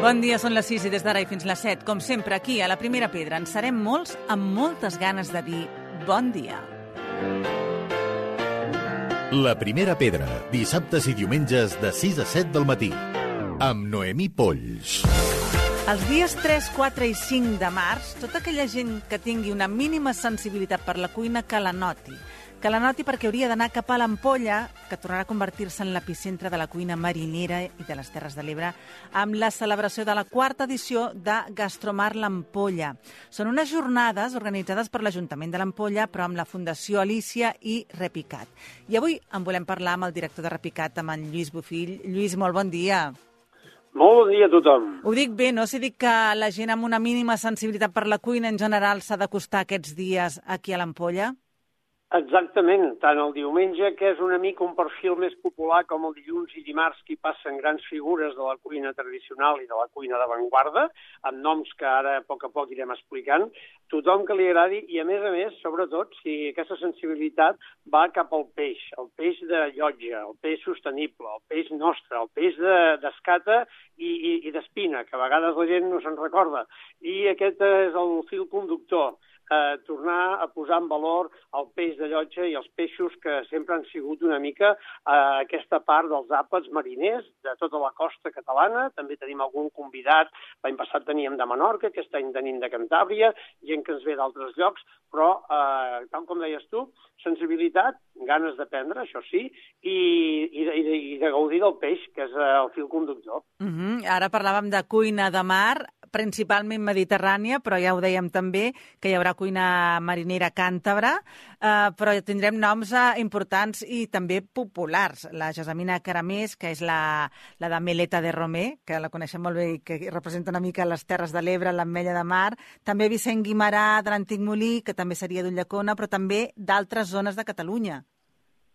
Bon dia, són les 6 i des d'ara i fins les 7. Com sempre, aquí, a la Primera Pedra, en serem molts amb moltes ganes de dir bon dia. La Primera Pedra, dissabtes i diumenges de 6 a 7 del matí. Amb Noemí Polls. Els dies 3, 4 i 5 de març, tota aquella gent que tingui una mínima sensibilitat per la cuina que la noti que la noti perquè hauria d'anar cap a l'Ampolla, que tornarà a convertir-se en l'epicentre de la cuina marinera i de les Terres de l'Ebre, amb la celebració de la quarta edició de Gastromar l'Ampolla. Són unes jornades organitzades per l'Ajuntament de l'Ampolla, però amb la Fundació Alicia i Repicat. I avui en volem parlar amb el director de Repicat, amb en Lluís Bufill. Lluís, molt bon dia. Molt bon dia a tothom. Ho dic bé, no? Si dic que la gent amb una mínima sensibilitat per la cuina en general s'ha d'acostar aquests dies aquí a l'Ampolla? Exactament, tant el diumenge, que és una mica un perfil més popular com el dilluns i dimarts, que passen grans figures de la cuina tradicional i de la cuina d'avantguarda, amb noms que ara a poc a poc irem explicant, tothom que li agradi, i a més a més, sobretot, si aquesta sensibilitat va cap al peix, el peix de llotja, el peix sostenible, el peix nostre, el peix d'escata de, i, i, i d'espina, que a vegades la gent no se'n recorda. I aquest és el fil conductor eh, tornar a posar en valor el peix de llotja i els peixos que sempre han sigut una mica eh, aquesta part dels àpats mariners de tota la costa catalana. També tenim algun convidat, l'any passat teníem de Menorca, aquest any tenim de Cantàbria, gent que ens ve d'altres llocs, però, eh, tal com deies tu, sensibilitat, ganes d'aprendre, això sí, i, i, i, de, i de gaudir del peix, que és el fil conductor. Uh -huh. Ara parlàvem de cuina de mar principalment mediterrània, però ja ho dèiem també, que hi haurà cuina marinera càntabra, eh, però tindrem noms eh, importants i també populars. La Gesamina Caramés, que és la, la de Meleta de Romé, que la coneixem molt bé i que representa una mica les Terres de l'Ebre, l'Ametlla de Mar, també Vicent Guimarà de l'Antic Molí, que també seria d'Ullacona, però també d'altres zones de Catalunya.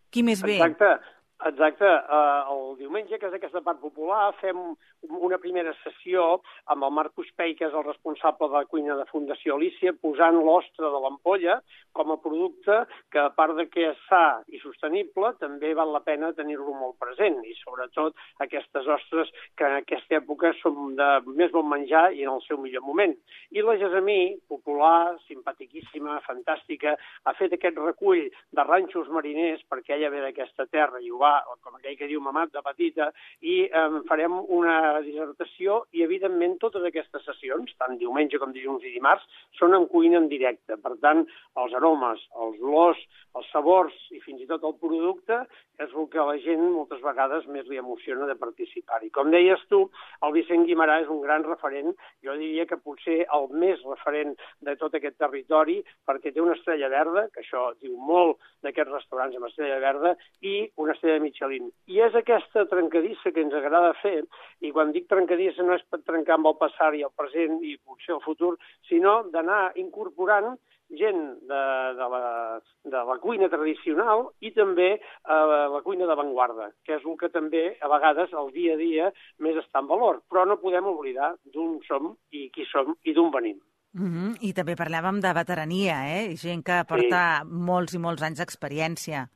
Qui més ve? Exacte. Exacte. Uh, el diumenge, que és aquesta part popular, fem una primera sessió amb el Marcus Pei, que és el responsable de la cuina de Fundació Alicia, posant l'ostre de l'ampolla com a producte que, a part de que és sa i sostenible, també val la pena tenir-lo molt present, i sobretot aquestes ostres que en aquesta època són de més bon menjar i en el seu millor moment. I la Gesamí, popular, simpatiquíssima, fantàstica, ha fet aquest recull de ranxos mariners, perquè ella ve d'aquesta terra i ho va, com aquell que diu mamat, de petita, i eh, farem una dissertació i, evidentment, totes aquestes sessions, tant diumenge com dilluns i dimarts, són en cuina en directe. Per tant, els aromes, els olors, els sabors i fins i tot el producte és el que a la gent moltes vegades més li emociona de participar. I com deies tu, el Vicent Guimarà és un gran referent, jo diria que potser el més referent de tot aquest territori, perquè té una estrella verda, que això diu molt d'aquests restaurants amb estrella verda, i una estrella de Michelin. I és aquesta trencadissa que ens agrada fer, i quan dic trencadissa no és per trencar amb el passat i el present i potser el futur, sinó d'anar incorporant gent de, de, la, de la cuina tradicional i també eh, la cuina d'avantguarda, que és el que també a vegades el dia a dia més està en valor. Però no podem oblidar d'on som i qui som i d'on venim. Mm -hmm. I també parlàvem de veterania, eh? Gent que porta sí. molts i molts anys d'experiència.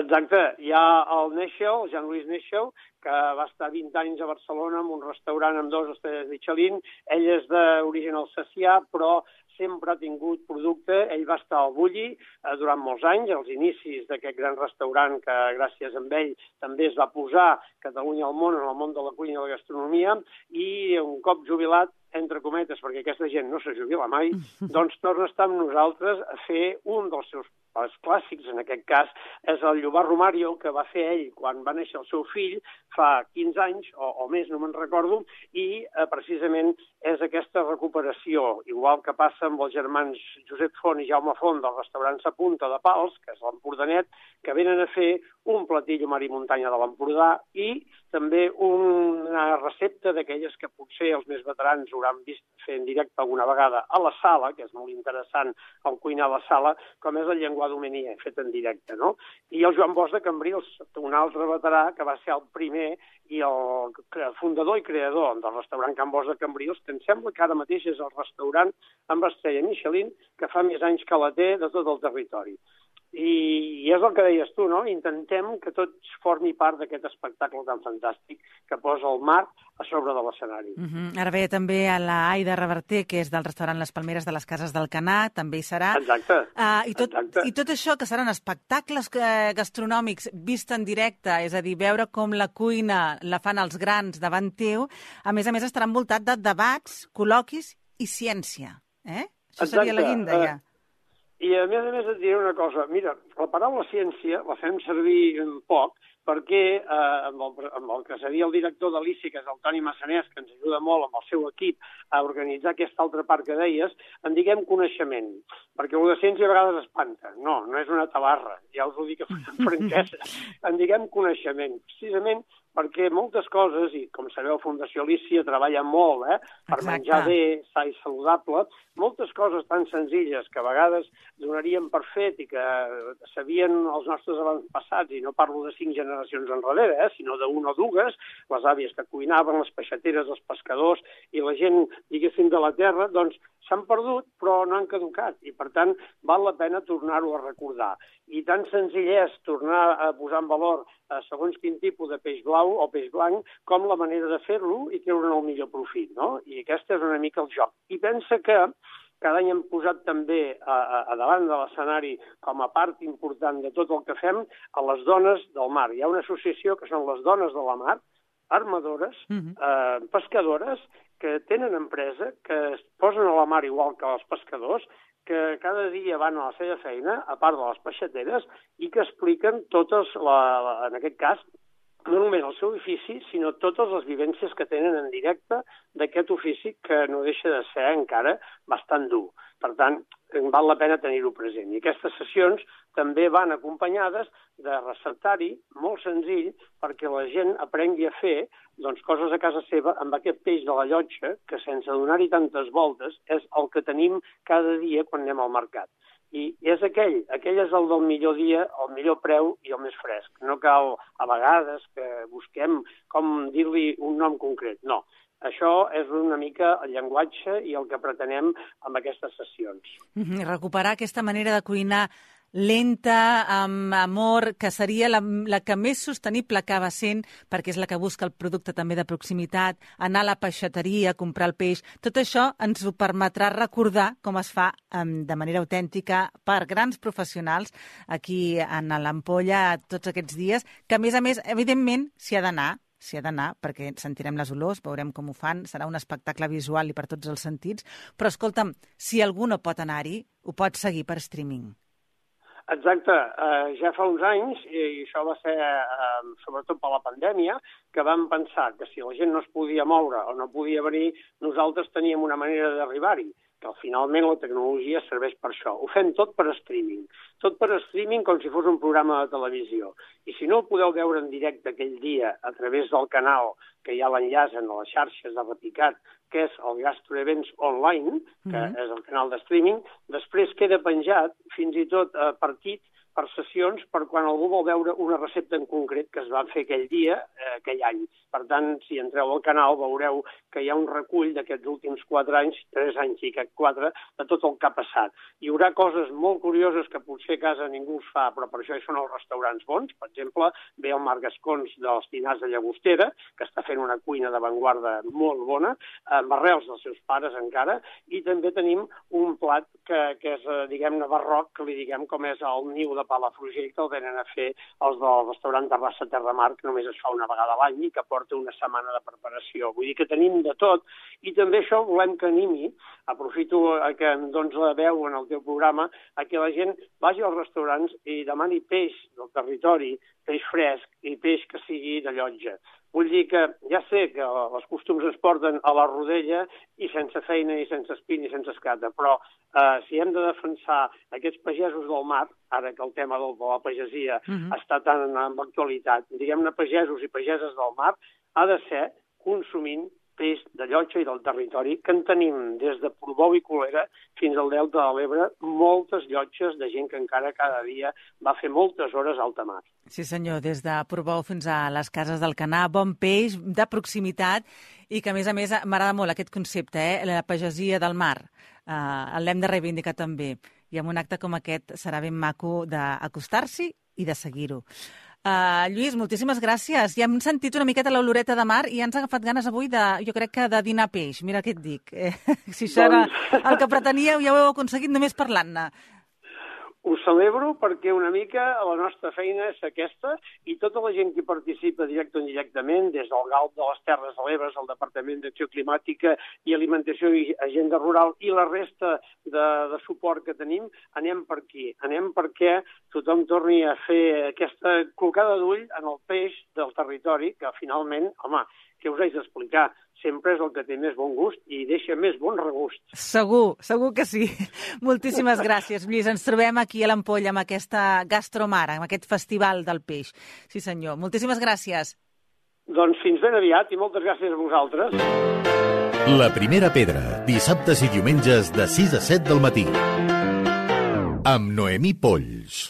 Exacte. Hi ha el Neixel, el Jean-Louis Neixel, que va estar 20 anys a Barcelona amb un restaurant amb dos estrelles Michelin. Ell és d'origen alsacià, però sempre ha tingut producte. Ell va estar al Bulli eh, durant molts anys, als inicis d'aquest gran restaurant que gràcies a ell també es va posar Catalunya al món, en el món de la cuina i la gastronomia, i un cop jubilat entre cometes, perquè aquesta gent no se jubila mai, doncs torna a estar amb nosaltres a fer un dels seus els clàssics, en aquest cas, és el Llobar Romario, que va fer ell quan va néixer el seu fill fa 15 anys, o, o més, no me'n recordo, i eh, precisament és aquesta recuperació, igual que passa amb els germans Josep Font i Jaume Font del restaurant Sa Punta de Pals, que és l'Empordanet, que venen a fer un platillo mar i muntanya de l'Empordà i també una recepta d'aquelles que potser els més veterans hauran vist fer en directe alguna vegada a la sala, que és molt interessant el cuinar a la sala, com és el llenguà d'homenia, fet en directe, no? I el Joan Bosch de Cambrils, un altre veterà que va ser el primer i el fundador i creador del restaurant Can Bosch de Cambrils, que em sembla que ara mateix és el restaurant amb estrella Michelin que fa més anys que la té de tot el territori. I, I és el que deies tu, no? Intentem que tot formi part d'aquest espectacle tan fantàstic que posa el mar a sobre de l'escenari. Uh -huh. Ara ve també a la Aida Reverter, que és del restaurant Les Palmeres de les Cases del Canà, també hi serà. Exacte. Uh, i, tot, Exacte. I tot això, que seran espectacles eh, gastronòmics vist en directe, és a dir, veure com la cuina la fan els grans davant teu, a més a més estarà envoltat de debats, col·loquis i ciència. Eh? Això seria la guinda, ja. I a més a més et diré una cosa. Mira, la paraula ciència la fem servir poc perquè eh, amb, el, amb el que seria el director de l'ICI, que és el Toni Massanès, que ens ajuda molt amb el seu equip a organitzar aquesta altra part que deies, en diguem coneixement. Perquè el de ciència a vegades espanta. No, no és una tabarra, ja us ho dic amb franquesa. En diguem coneixement, precisament perquè moltes coses, i com sabeu, Fundació Lícia treballa molt eh, per Exacte. menjar bé, sa i saludable, moltes coses tan senzilles que a vegades donaríem per fet i que sabien els nostres avantpassats, i no parlo de cinc generacions enrere, eh, sinó d'una o dues, les àvies que cuinaven, les peixateres, els pescadors i la gent, diguéssim, de la terra, doncs s'han perdut, però no han caducat, i per tant val la pena tornar-ho a recordar. I tan senzill és tornar a posar en valor eh, segons quin tipus de peix blau o peix blanc, com la manera de fer-lo i treure'n el millor profit, no? I aquest és una mica el joc. I pensa que cada any hem posat també a, a, a davant de l'escenari com a part important de tot el que fem a les dones del mar. Hi ha una associació que són les dones de la mar, armadores, Uh -huh. eh, pescadores, que tenen empresa, que es posen a la mar igual que els pescadors, que cada dia van a la seva feina, a part de les peixateres, i que expliquen totes, la, la, en aquest cas, no només el seu ofici, sinó totes les vivències que tenen en directe d'aquest ofici que no deixa de ser encara bastant dur. Per tant, val la pena tenir-ho present. I aquestes sessions també van acompanyades de receptari molt senzill perquè la gent aprengui a fer doncs, coses a casa seva amb aquest peix de la llotja que sense donar-hi tantes voltes és el que tenim cada dia quan anem al mercat. I és aquell, aquell és el del millor dia, el millor preu i el més fresc. No cal a vegades que busquem com dir-li un nom concret, no. Això és una mica el llenguatge i el que pretenem amb aquestes sessions. -huh. Recuperar aquesta manera de cuinar lenta, amb amor, que seria la, la que més sostenible acaba sent, perquè és la que busca el producte també de proximitat, anar a la peixateria, comprar el peix... Tot això ens ho permetrà recordar com es fa um, de manera autèntica per grans professionals aquí en l'Ampolla tots aquests dies, que a més a més, evidentment, s'hi ha d'anar, s'hi ha d'anar, perquè sentirem les olors, veurem com ho fan, serà un espectacle visual i per tots els sentits, però escolta'm, si algú no pot anar-hi, ho pot seguir per streaming. Exacte. Uh, ja fa uns anys, i això va ser uh, sobretot per la pandèmia, que vam pensar que si la gent no es podia moure o no podia venir, nosaltres teníem una manera d'arribar-hi, que finalment la tecnologia serveix per això. Ho fem tot per streaming. Tot per streaming com si fos un programa de televisió. I si no el podeu veure en directe aquell dia a través del canal que hi ha l'enllaç en les xarxes de Repicat, que és el Gastro Events Online, que mm -hmm. és el canal de streaming, després queda penjat fins i tot a partit per sessions per quan algú vol veure una recepta en concret que es va fer aquell dia, eh, aquell any. Per tant, si entreu al canal veureu que hi ha un recull d'aquests últims quatre anys, tres anys i aquest quatre, de tot el que ha passat. Hi haurà coses molt curioses que potser a casa ningú es fa, però per això hi són els restaurants bons. Per exemple, ve el Marc Gascons dels Tinars de Llagostera, que està fent una cuina d'avantguarda molt bona, amb arrels dels seus pares encara, i també tenim un plat que, que és, eh, diguem-ne, barroc, que li diguem com és el niu de Palafrugell, que el venen a fer els del restaurant Terrassa Terramar, que només es fa una vegada a l'any i que porta una setmana de preparació. Vull dir que tenim de tot, i també això volem que animi, aprofito que em dones la veu en el teu programa, a que la gent vagi als restaurants i demani peix del territori, peix fresc i peix que sigui de llotja. Vull dir que ja sé que els costums es porten a la rodella i sense feina i sense espín i sense escata, però eh, si hem de defensar aquests pagesos del mar, ara que el tema del, de la pagesia uh -huh. està tan en, en actualitat, diguem-ne pagesos i pageses del mar, ha de ser consumint peix de llotja i del territori, que en tenim des de Portbou i Colera fins al Delta de l'Ebre, moltes llotges de gent que encara cada dia va fer moltes hores a alta mar. Sí, senyor, des de Portbou fins a les cases del Canà, bon peix, de proximitat, i que, a més a més, m'agrada molt aquest concepte, eh? la pagesia del mar. Uh, L'hem de reivindicar també. i amb un acte com aquest serà ben maco d'acostar-s'hi i de seguir-ho. Uh, Lluís, moltíssimes gràcies. Ja hem sentit una miqueta l'oloreta de mar i ja ens ha agafat ganes avui de, jo crec que de dinar peix. Mira què et dic. Eh, si això era Doncs- el que preteníeu, ja ho heu aconseguit només parlant-ne. Ho celebro perquè una mica la nostra feina és aquesta i tota la gent que participa directe o indirectament, des del GALP de les Terres de l'Ebre, el Departament d'Acció Climàtica i Alimentació i Agenda Rural i la resta de, de suport que tenim, anem per aquí. Anem perquè tothom torni a fer aquesta colcada d'ull en el peix del territori, que finalment, home, què us haig d'explicar? Sempre és el que té més bon gust i deixa més bon regust. Segur, segur que sí. Moltíssimes gràcies, Lluís. Ens trobem aquí a l'Ampolla amb aquesta gastromara, amb aquest festival del peix. Sí, senyor. Moltíssimes gràcies. Doncs fins ben aviat i moltes gràcies a vosaltres. La primera pedra, dissabtes i diumenges de 6 a 7 del matí. Amb Noemí Polls.